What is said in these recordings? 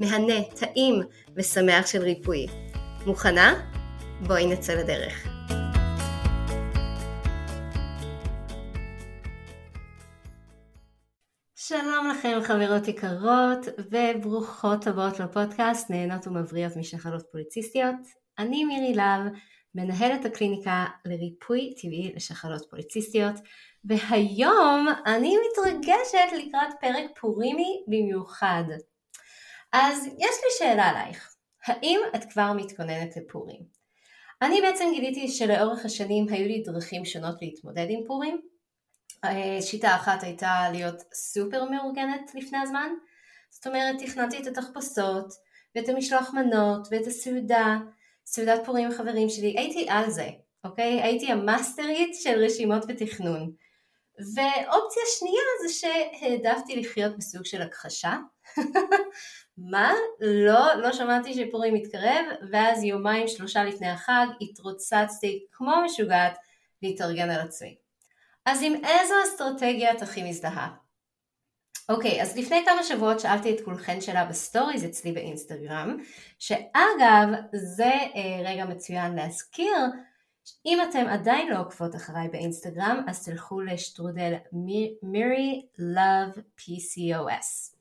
מהנה, טעים ושמח של ריפוי. מוכנה? בואי נצא לדרך. שלום לכם חברות יקרות וברוכות הבאות לפודקאסט נהנות ומבריאות משחלות פוליציסטיות. אני מירי להב, מנהלת הקליניקה לריפוי טבעי לשחלות פוליציסטיות והיום אני מתרגשת לקראת פרק פורימי במיוחד. אז יש לי שאלה עלייך, האם את כבר מתכוננת לפורים? אני בעצם גיליתי שלאורך השנים היו לי דרכים שונות להתמודד עם פורים. אה, שיטה אחת הייתה להיות סופר מאורגנת לפני הזמן, זאת אומרת תכננתי את התחפושות ואת המשלוח מנות ואת הסעודה, סעודת פורים עם חברים שלי, הייתי על זה, אוקיי? הייתי המאסטרית של רשימות ותכנון. ואופציה שנייה זה שהעדפתי לחיות בסוג של הכחשה מה? לא, לא שמעתי שפורים מתקרב, ואז יומיים שלושה לפני החג התרוצצתי כמו משוגעת להתארגן על עצמי. אז עם איזו אסטרטגיה את הכי מזדהה? אוקיי, אז לפני כמה שבועות שאלתי את כולכן שאלה בסטוריז אצלי באינסטגרם, שאגב, זה אה, רגע מצוין להזכיר, אם אתם עדיין לא עוקבות אחריי באינסטגרם, אז תלכו לשטרודל מירי לove PCOS.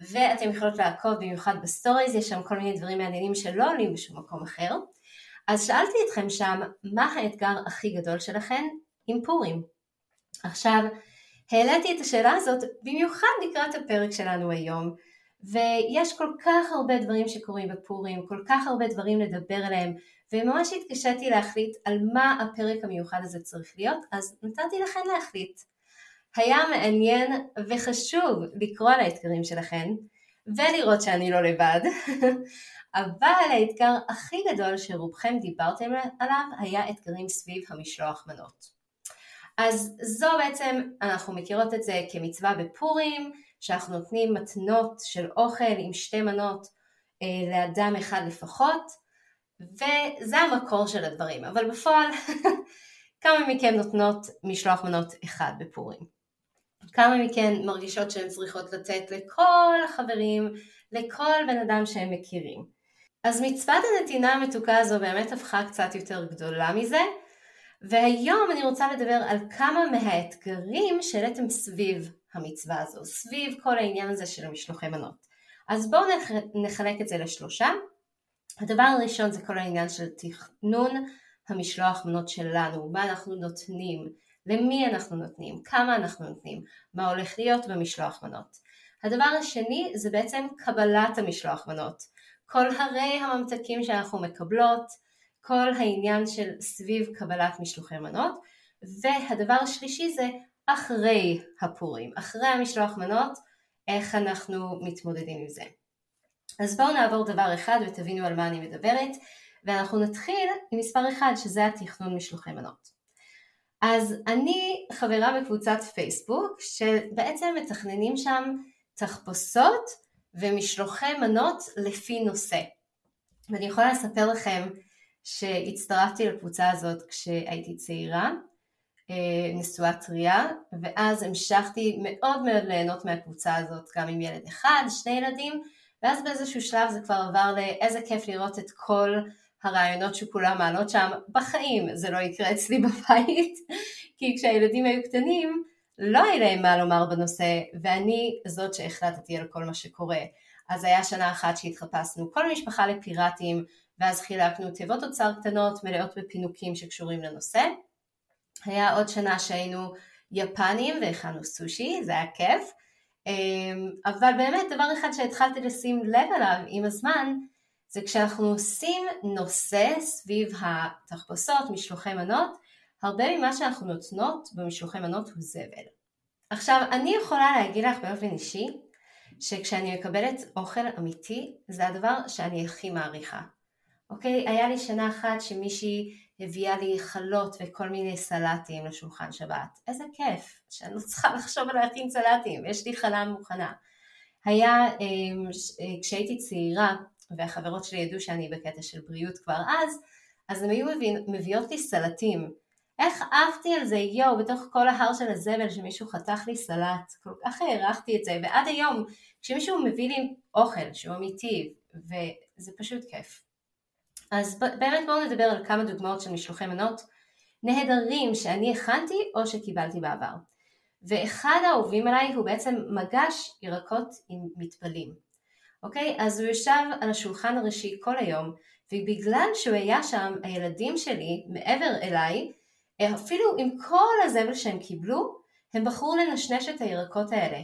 ואתם יכולות לעקוב במיוחד בסטוריז, יש שם כל מיני דברים מעניינים שלא עולים בשום מקום אחר. אז שאלתי אתכם שם, מה האתגר הכי גדול שלכם עם פורים? עכשיו, העליתי את השאלה הזאת במיוחד לקראת הפרק שלנו היום, ויש כל כך הרבה דברים שקורים בפורים, כל כך הרבה דברים לדבר עליהם, וממש התקשיתי להחליט על מה הפרק המיוחד הזה צריך להיות, אז נתתי לכם להחליט. היה מעניין וחשוב לקרוא על האתגרים שלכן ולראות שאני לא לבד, אבל האתגר הכי גדול שרובכם דיברתם עליו היה אתגרים סביב המשלוח מנות. אז זו בעצם, אנחנו מכירות את זה כמצווה בפורים, שאנחנו נותנים מתנות של אוכל עם שתי מנות אה, לאדם אחד לפחות, וזה המקור של הדברים, אבל בפועל כמה מכם נותנות משלוח מנות אחד בפורים. כמה מכן מרגישות שהן צריכות לתת לכל החברים, לכל בן אדם שהם מכירים. אז מצוות הנתינה המתוקה הזו באמת הפכה קצת יותר גדולה מזה, והיום אני רוצה לדבר על כמה מהאתגרים שהעליתם סביב המצווה הזו, סביב כל העניין הזה של המשלוחי מנות. אז בואו נחלק את זה לשלושה. הדבר הראשון זה כל העניין של תכנון המשלוח מנות שלנו, מה אנחנו נותנים, למי אנחנו נותנים, כמה אנחנו נותנים, מה הולך להיות במשלוח מנות. הדבר השני זה בעצם קבלת המשלוח מנות. כל הרי הממתקים שאנחנו מקבלות, כל העניין של סביב קבלת משלוחי מנות, והדבר השלישי זה אחרי הפורים, אחרי המשלוח מנות, איך אנחנו מתמודדים עם זה. אז בואו נעבור דבר אחד ותבינו על מה אני מדברת, ואנחנו נתחיל עם מספר אחד שזה התכנון משלוחי מנות. אז אני חברה בקבוצת פייסבוק שבעצם מתכננים שם תחפושות ומשלוחי מנות לפי נושא. ואני יכולה לספר לכם שהצטרפתי לקבוצה הזאת כשהייתי צעירה, אה, נשואה טריה, ואז המשכתי מאוד מאוד ליהנות מהקבוצה הזאת גם עם ילד אחד, שני ילדים, ואז באיזשהו שלב זה כבר עבר לאיזה כיף לראות את כל הרעיונות שכולם מעלות שם, בחיים זה לא יקרה אצלי בבית, כי כשהילדים היו קטנים לא היה להם מה לומר בנושא, ואני זאת שהחלטתי על כל מה שקורה. אז היה שנה אחת שהתחפשנו כל משפחה לפיראטים, ואז חילקנו תיבות אוצר קטנות מלאות בפינוקים שקשורים לנושא. היה עוד שנה שהיינו יפנים והכנו סושי, זה היה כיף. אמ, אבל באמת דבר אחד שהתחלתי לשים לב אליו עם הזמן, זה כשאנחנו עושים נושא סביב התחפושות, משלוחי מנות, הרבה ממה שאנחנו נותנות במשלוחי מנות הוא זבל. עכשיו, אני יכולה להגיד לך באופן אישי, שכשאני מקבלת אוכל אמיתי, זה הדבר שאני הכי מעריכה. אוקיי? היה לי שנה אחת שמישהי הביאה לי חלות וכל מיני סלטים לשולחן שבת. איזה כיף, שאני לא צריכה לחשוב על להכין סלטים, יש לי חלה מוכנה. היה, אמ, אה, כשהייתי צעירה, והחברות שלי ידעו שאני בקטע של בריאות כבר אז, אז הן היו מביאות לי סלטים. איך עפתי על זה, יואו, בתוך כל ההר של הזבל שמישהו חתך לי סלט, כל כך הערכתי את זה, ועד היום, כשמישהו מביא לי אוכל שהוא אמיתי, וזה פשוט כיף. אז באמת בואו נדבר על כמה דוגמאות של משלוחי מנות נהדרים שאני הכנתי או שקיבלתי בעבר. ואחד האהובים עליי הוא בעצם מגש ירקות עם מטפלים. אוקיי? אז הוא ישב על השולחן הראשי כל היום, ובגלל שהוא היה שם, הילדים שלי, מעבר אליי, אפילו עם כל הזבל שהם קיבלו, הם בחרו לנשנש את הירקות האלה.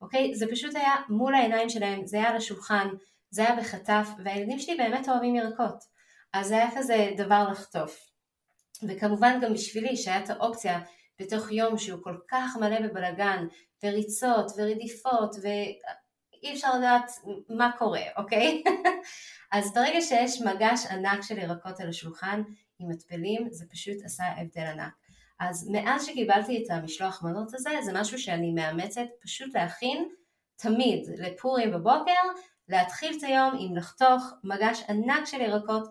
אוקיי? זה פשוט היה מול העיניים שלהם, זה היה על השולחן, זה היה בחטף, והילדים שלי באמת אוהבים ירקות. אז זה היה כזה דבר לחטוף. וכמובן גם בשבילי שהיה את האופציה בתוך יום שהוא כל כך מלא בבלגן וריצות ורדיפות ואי אפשר לדעת מה קורה, אוקיי? אז ברגע שיש מגש ענק של ירקות על השולחן עם מטפלים זה פשוט עשה הבדל ענק. אז מאז שקיבלתי את המשלוח מנות הזה זה משהו שאני מאמצת פשוט להכין תמיד לפורים בבוקר להתחיל את היום עם לחתוך מגש ענק של ירקות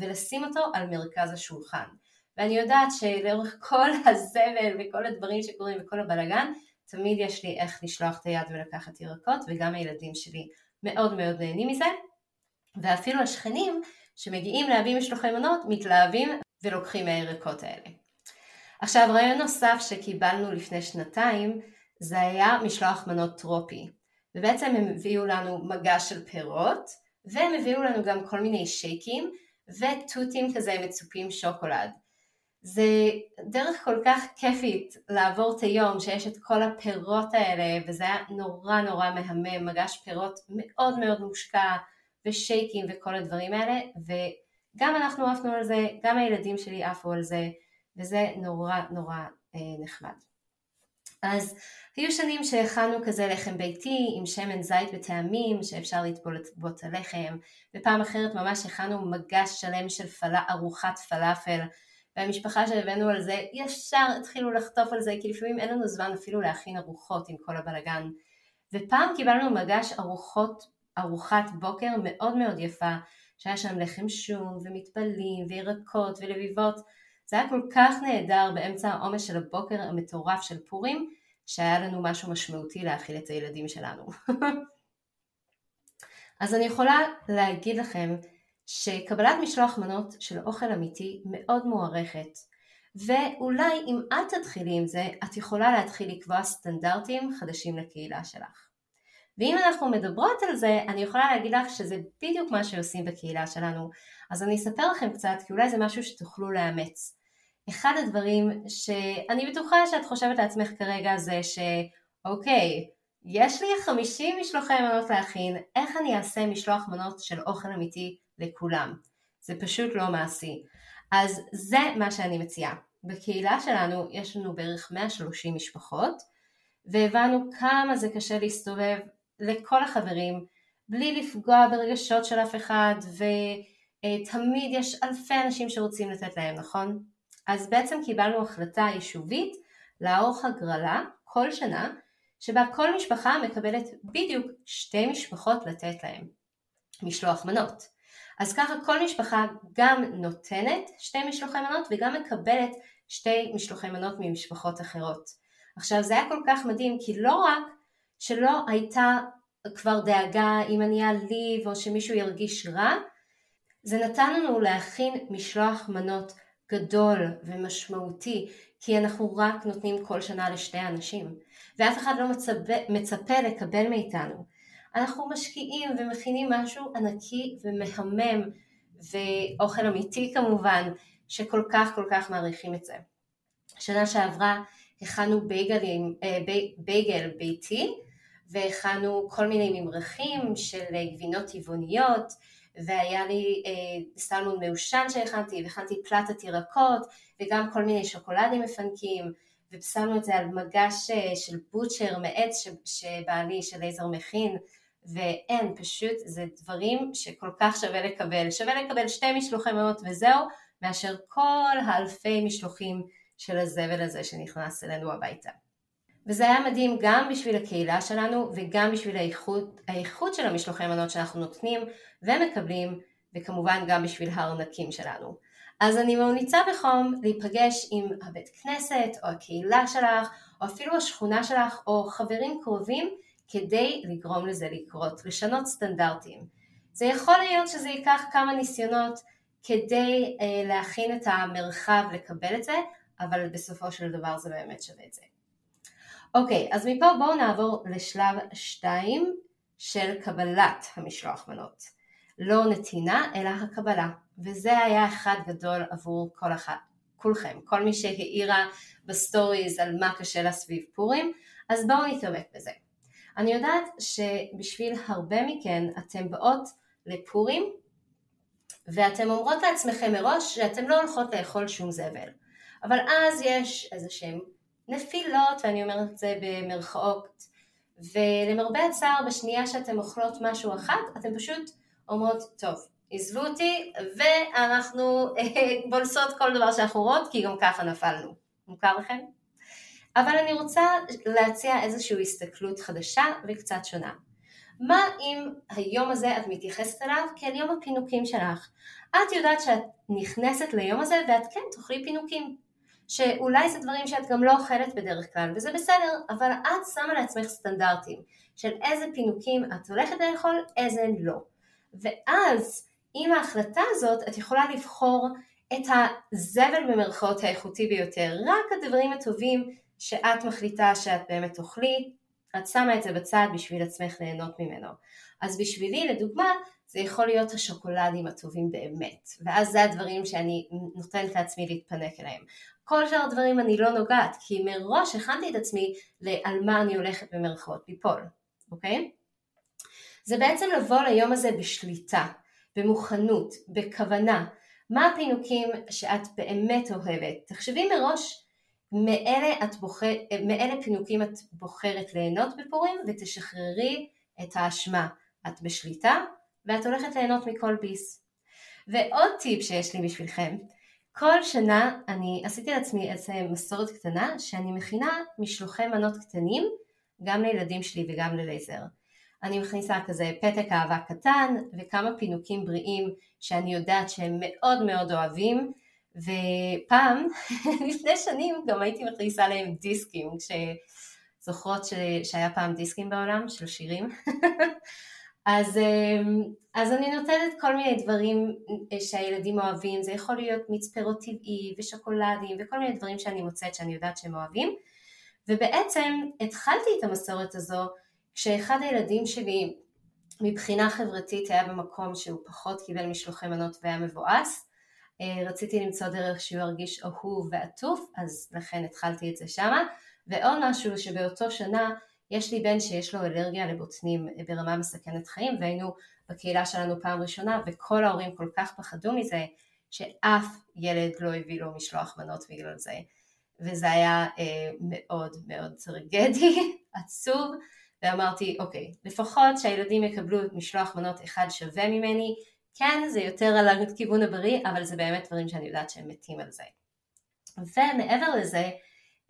ולשים אותו על מרכז השולחן. ואני יודעת שלאורך כל הזבל וכל הדברים שקורים וכל הבלגן, תמיד יש לי איך לשלוח את היד ולקחת ירקות, וגם הילדים שלי מאוד מאוד נהנים מזה, ואפילו השכנים שמגיעים להביא משלוחי מנות מתלהבים ולוקחים מהירקות האלה. עכשיו רעיון נוסף שקיבלנו לפני שנתיים זה היה משלוח מנות טרופי ובעצם הם הביאו לנו מגש של פירות והם הביאו לנו גם כל מיני שייקים ותותים כזה מצופים שוקולד. זה דרך כל כך כיפית לעבור את היום שיש את כל הפירות האלה וזה היה נורא נורא מהמם, מגש פירות מאוד מאוד מושקע ושייקים וכל הדברים האלה. וגם אנחנו עפנו על זה, גם הילדים שלי עפו על זה וזה נורא נורא אה, נחמד. אז היו שנים שהכנו כזה לחם ביתי עם שמן זית וטעמים שאפשר לטבוט הלחם, ופעם אחרת ממש הכנו מגש שלם של פלה, ארוחת פלאפל, והמשפחה שהבאנו על זה ישר התחילו לחטוף על זה, כי לפעמים אין לנו זמן אפילו להכין ארוחות עם כל הבלגן. ופעם קיבלנו מגש ארוחות, ארוחת בוקר מאוד מאוד יפה, שהיה שם לחם שום ומטפלים וירקות ולביבות, זה היה כל כך נהדר באמצע העומס של הבוקר המטורף של פורים, שהיה לנו משהו משמעותי להאכיל את הילדים שלנו. אז אני יכולה להגיד לכם שקבלת משלוח מנות של אוכל אמיתי מאוד מוערכת, ואולי אם את תתחילי עם זה, את יכולה להתחיל לקבוע סטנדרטים חדשים לקהילה שלך. ואם אנחנו מדברות על זה, אני יכולה להגיד לך שזה בדיוק מה שעושים בקהילה שלנו, אז אני אספר לכם קצת, כי אולי זה משהו שתוכלו לאמץ. אחד הדברים שאני בטוחה שאת חושבת לעצמך כרגע זה שאוקיי, יש לי 50 משלוחי מנות להכין, איך אני אעשה משלוח מנות של אוכל אמיתי לכולם? זה פשוט לא מעשי. אז זה מה שאני מציעה. בקהילה שלנו יש לנו בערך 130 משפחות, והבנו כמה זה קשה להסתובב לכל החברים, בלי לפגוע ברגשות של אף אחד, ותמיד יש אלפי אנשים שרוצים לתת להם, נכון? אז בעצם קיבלנו החלטה יישובית לערוך הגרלה כל שנה שבה כל משפחה מקבלת בדיוק שתי משפחות לתת להם משלוח מנות. אז ככה כל משפחה גם נותנת שתי משלוחי מנות וגם מקבלת שתי משלוחי מנות ממשפחות אחרות. עכשיו זה היה כל כך מדהים כי לא רק שלא הייתה כבר דאגה אם אני אעליב או שמישהו ירגיש רע, זה נתן לנו להכין משלוח מנות גדול ומשמעותי, כי אנחנו רק נותנים כל שנה לשתי אנשים, ואף אחד לא מצפה, מצפה לקבל מאיתנו. אנחנו משקיעים ומכינים משהו ענקי ומהמם ואוכל אמיתי כמובן, שכל כך כל כך מעריכים את זה. שנה שעברה הכנו בייגלים, אה, בייגל ביתי והכנו כל מיני ממרחים של גבינות טבעוניות והיה לי אה, סלמון מעושן שהכנתי והכנתי פלטת ירקות וגם כל מיני שוקולדים מפנקים ושמנו את זה על מגש אה, של בוטשר מעץ שבעלי של לייזר מכין ואין, פשוט זה דברים שכל כך שווה לקבל. שווה לקבל שתי משלוחי מנות וזהו, מאשר כל האלפי משלוחים של הזבל הזה שנכנס אלינו הביתה. וזה היה מדהים גם בשביל הקהילה שלנו וגם בשביל האיכות, האיכות של המשלוחי מנות שאנחנו נותנים ומקבלים וכמובן גם בשביל הארנקים שלנו. אז אני ממליצה בחום להיפגש עם הבית כנסת או הקהילה שלך או אפילו השכונה שלך או חברים קרובים כדי לגרום לזה לקרות, לשנות סטנדרטים. זה יכול להיות שזה ייקח כמה ניסיונות כדי אה, להכין את המרחב לקבל את זה, אבל בסופו של דבר זה באמת שווה את זה. אוקיי, אז מפה בואו נעבור לשלב 2 של קבלת המשלוח מנות. לא נתינה, אלא הקבלה. וזה היה אחד גדול עבור כל אחד, כולכם, כל מי שהעירה בסטוריז על מה קשה לה סביב פורים, אז בואו נתעמק בזה. אני יודעת שבשביל הרבה מכן אתם באות לפורים ואתם אומרות לעצמכם מראש שאתם לא הולכות לאכול שום זבל. אבל אז יש איזה שהם נפילות, ואני אומרת את זה במרכאות, ולמרבה הצער בשנייה שאתם אוכלות משהו אחד, אתם פשוט אומרות, טוב, עזבו אותי, ואנחנו בולסות כל דבר שאנחנו רואות, כי גם ככה נפלנו. מוכר לכם? אבל אני רוצה להציע איזושהי הסתכלות חדשה וקצת שונה. מה אם היום הזה את מתייחסת אליו כאל יום הפינוקים שלך? את יודעת שאת נכנסת ליום הזה ואת כן תאכלי פינוקים. שאולי זה דברים שאת גם לא אוכלת בדרך כלל, וזה בסדר, אבל את שמה לעצמך סטנדרטים של איזה פינוקים את הולכת לאכול, איזה לא. ואז עם ההחלטה הזאת את יכולה לבחור את הזבל במרכאות האיכותי ביותר, רק הדברים הטובים שאת מחליטה שאת באמת תאכלי, את שמה את זה בצד בשביל עצמך ליהנות ממנו. אז בשבילי לדוגמה זה יכול להיות השוקולדים הטובים באמת, ואז זה הדברים שאני נותנת לעצמי להתפנק אליהם. כל שאר הדברים אני לא נוגעת, כי מראש הכנתי את עצמי על מה אני הולכת במרכאות ליפול, אוקיי? זה בעצם לבוא ליום הזה בשליטה, במוכנות, בכוונה. מה הפינוקים שאת באמת אוהבת? תחשבי מראש מאלה, בוחר, מאלה פינוקים את בוחרת ליהנות בפורים ותשחררי את האשמה. את בשליטה ואת הולכת ליהנות מכל ביס. ועוד טיפ שיש לי בשבילכם, כל שנה אני עשיתי לעצמי איזה מסורת קטנה שאני מכינה משלוחי מנות קטנים גם לילדים שלי וגם ללייזר. אני מכניסה כזה פתק אהבה קטן וכמה פינוקים בריאים שאני יודעת שהם מאוד מאוד אוהבים ופעם, לפני שנים גם הייתי מכניסה להם דיסקים, כשזוכרות ש... שהיה פעם דיסקים בעולם של שירים. אז, אמ, אז אני נותנת כל מיני דברים אה, שהילדים אוהבים, זה יכול להיות מיץ פירות טבעי ושוקולדים וכל מיני דברים שאני מוצאת שאני יודעת שהם אוהבים. ובעצם התחלתי את המסורת הזו כשאחד הילדים שלי מבחינה חברתית היה במקום שהוא פחות קיבל משלוחי מנות והיה מבואס רציתי למצוא דרך שהוא ירגיש אהוב ועטוף אז לכן התחלתי את זה שמה. ועוד משהו שבאותו שנה יש לי בן שיש לו אלרגיה לבוטנים ברמה מסכנת חיים והיינו בקהילה שלנו פעם ראשונה וכל ההורים כל כך פחדו מזה שאף ילד לא הביא לו משלוח מנות בגלל זה. וזה היה אה, מאוד מאוד טרגדי, עצוב. ואמרתי אוקיי לפחות שהילדים יקבלו משלוח מנות אחד שווה ממני כן זה יותר על הכיוון הבריא אבל זה באמת דברים שאני יודעת שהם מתים על זה. ומעבר לזה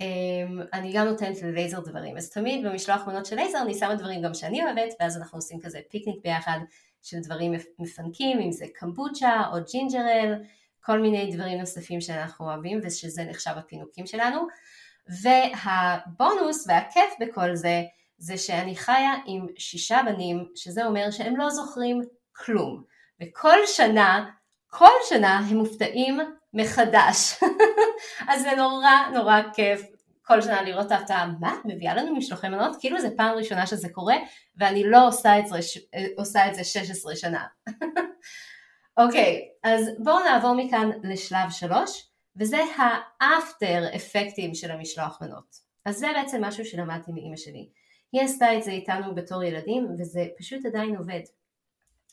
אמ, אני גם נותנת ללייזר דברים, אז תמיד במשלוח מנות של לייזר אני שמה דברים גם שאני אוהבת, ואז אנחנו עושים כזה פיקניק ביחד של דברים מפנקים, אם זה קמבוצ'ה או ג'ינג'רל, כל מיני דברים נוספים שאנחנו אוהבים ושזה נחשב הפינוקים שלנו, והבונוס והכיף בכל זה, זה שאני חיה עם שישה בנים, שזה אומר שהם לא זוכרים כלום, וכל שנה, כל שנה הם מופתעים מחדש. אז זה נורא נורא כיף כל שנה לראות את ההפתעה, מה? מביאה לנו משלוחי מנות? כאילו זה פעם ראשונה שזה קורה, ואני לא עושה את זה, עושה את זה 16 שנה. אוקיי, okay, אז בואו נעבור מכאן לשלב 3, וזה האפטר אפקטים של המשלוח מנות. אז זה בעצם משהו שלמדתי מאימא שלי. היא עשתה את זה איתנו בתור ילדים, וזה פשוט עדיין עובד.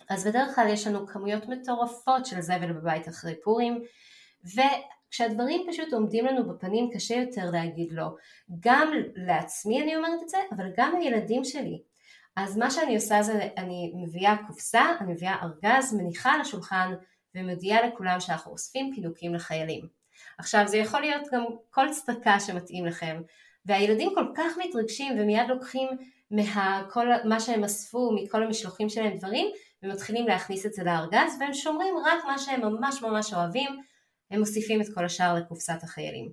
אז בדרך כלל יש לנו כמויות מטורפות של זבל בבית אחרי פורים, וכשהדברים פשוט עומדים לנו בפנים קשה יותר להגיד לא. גם לעצמי אני אומרת את זה, אבל גם לילדים שלי. אז מה שאני עושה זה אני מביאה קופסה, אני מביאה ארגז, מניחה על השולחן ומודיעה לכולם שאנחנו אוספים פינוקים לחיילים. עכשיו זה יכול להיות גם כל צדקה שמתאים לכם, והילדים כל כך מתרגשים ומיד לוקחים מכל מה שהם אספו, מכל המשלוחים שלהם דברים, ומתחילים להכניס את זה לארגז, והם שומרים רק מה שהם ממש ממש אוהבים, הם מוסיפים את כל השאר לקופסת החיילים.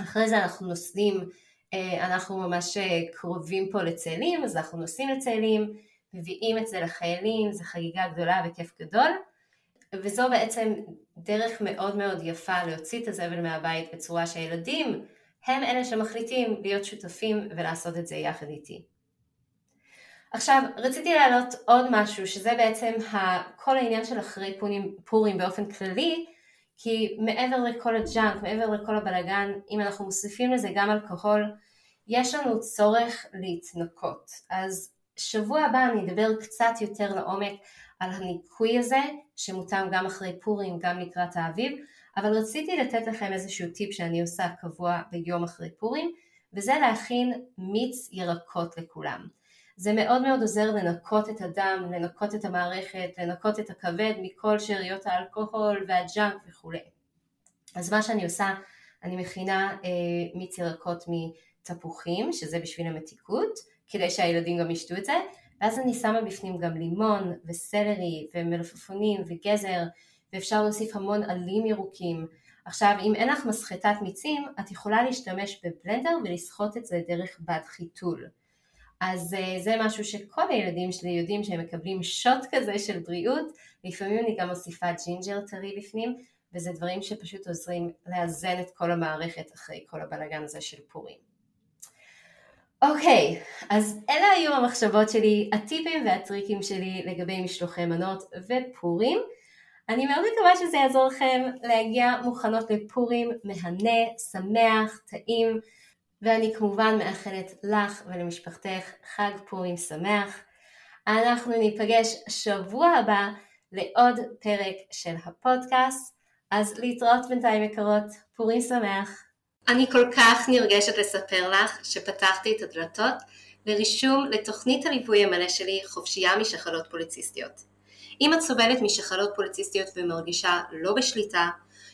אחרי זה אנחנו נוסעים, אה, אנחנו ממש אה, קרובים פה לצאלים, אז אנחנו נוסעים לצאלים, מביאים את זה לחיילים, זו חגיגה גדולה וכיף גדול, וזו בעצם דרך מאוד מאוד יפה להוציא את הזבל מהבית בצורה שהילדים הם אלה שמחליטים להיות שותפים ולעשות את זה יחד איתי. עכשיו, רציתי להעלות עוד משהו, שזה בעצם כל העניין של אחרי פורים, פורים באופן כללי, כי מעבר לכל הג'אנק, מעבר לכל הבלגן, אם אנחנו מוסיפים לזה גם אלכוהול, יש לנו צורך להתנקות. אז שבוע הבא אני אדבר קצת יותר לעומק על הניקוי הזה, שמותאם גם אחרי פורים, גם לקראת האביב, אבל רציתי לתת לכם איזשהו טיפ שאני עושה קבוע ביום אחרי פורים, וזה להכין מיץ ירקות לכולם. זה מאוד מאוד עוזר לנקות את הדם, לנקות את המערכת, לנקות את הכבד מכל שאריות האלכוהול והג'אנק וכולי. אז מה שאני עושה, אני מכינה אה, מיץ ירקות מתפוחים, שזה בשביל המתיקות, כדי שהילדים גם ישתו את זה, ואז אני שמה בפנים גם לימון וסלרי ומלפפונים וגזר, ואפשר להוסיף המון עלים ירוקים. עכשיו, אם אין לך מסחטת מיצים, את יכולה להשתמש בבלנדר ולסחוט את זה דרך בד חיתול. אז אה, זה משהו שכל הילדים שלי יודעים שהם מקבלים shot כזה של בריאות, לפעמים אני גם מוסיפה ג'ינג'ר טרי בפנים, וזה דברים שפשוט עוזרים לאזן את כל המערכת אחרי כל הבלאגן הזה של פורים. אוקיי, אז אלה היו המחשבות שלי, הטיפים והטריקים שלי לגבי משלוחי מנות ופורים. אני מאוד מקווה שזה יעזור לכם להגיע מוכנות לפורים מהנה, שמח, טעים. ואני כמובן מאחלת לך ולמשפחתך חג פורים שמח. אנחנו ניפגש שבוע הבא לעוד פרק של הפודקאסט, אז להתראות בינתיים יקרות, פורים שמח. אני כל כך נרגשת לספר לך שפתחתי את הדלתות לרישום לתוכנית הליווי המלא שלי חופשייה משחלות פוליציסטיות. אם את סובלת משחלות פוליציסטיות ומרגישה לא בשליטה,